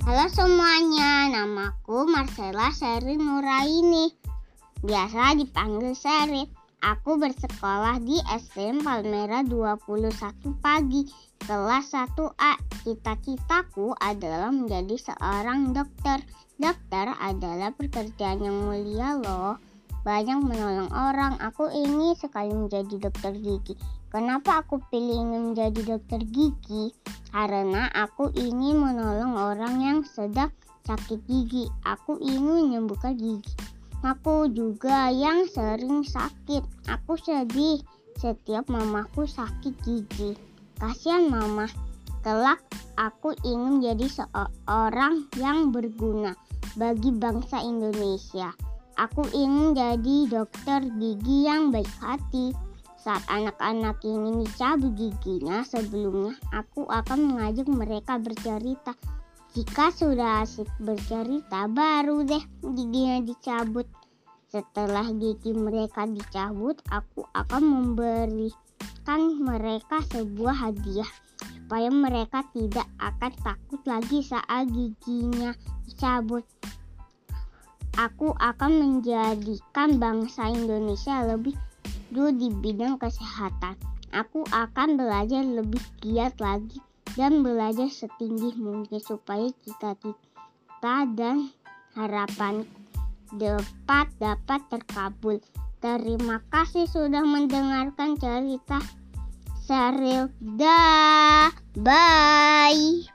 Halo semuanya, namaku Marcella Seri Nuraini. Biasa dipanggil Seri. Aku bersekolah di SM Palmera 21 pagi, kelas 1A. Cita-citaku adalah menjadi seorang dokter. Dokter adalah pekerjaan yang mulia loh. Banyak menolong orang. Aku ingin sekali menjadi dokter gigi. Kenapa aku pilih ingin menjadi dokter gigi? Karena aku ingin menolong sedang sakit gigi. Aku ingin menyembuhkan gigi. Aku juga yang sering sakit. Aku sedih setiap mamaku sakit gigi. Kasihan mama. Kelak aku ingin menjadi seorang yang berguna bagi bangsa Indonesia. Aku ingin jadi dokter gigi yang baik hati. Saat anak-anak ini dicabut giginya sebelumnya, aku akan mengajak mereka bercerita jika sudah asik bercerita, baru deh giginya dicabut. Setelah gigi mereka dicabut, aku akan memberikan mereka sebuah hadiah supaya mereka tidak akan takut lagi saat giginya dicabut. Aku akan menjadikan bangsa Indonesia lebih dulu di bidang kesehatan. Aku akan belajar lebih giat lagi dan belajar setinggi mungkin supaya cita-cita dan harapan dapat dapat terkabul. Terima kasih sudah mendengarkan cerita Seril. Dah, bye.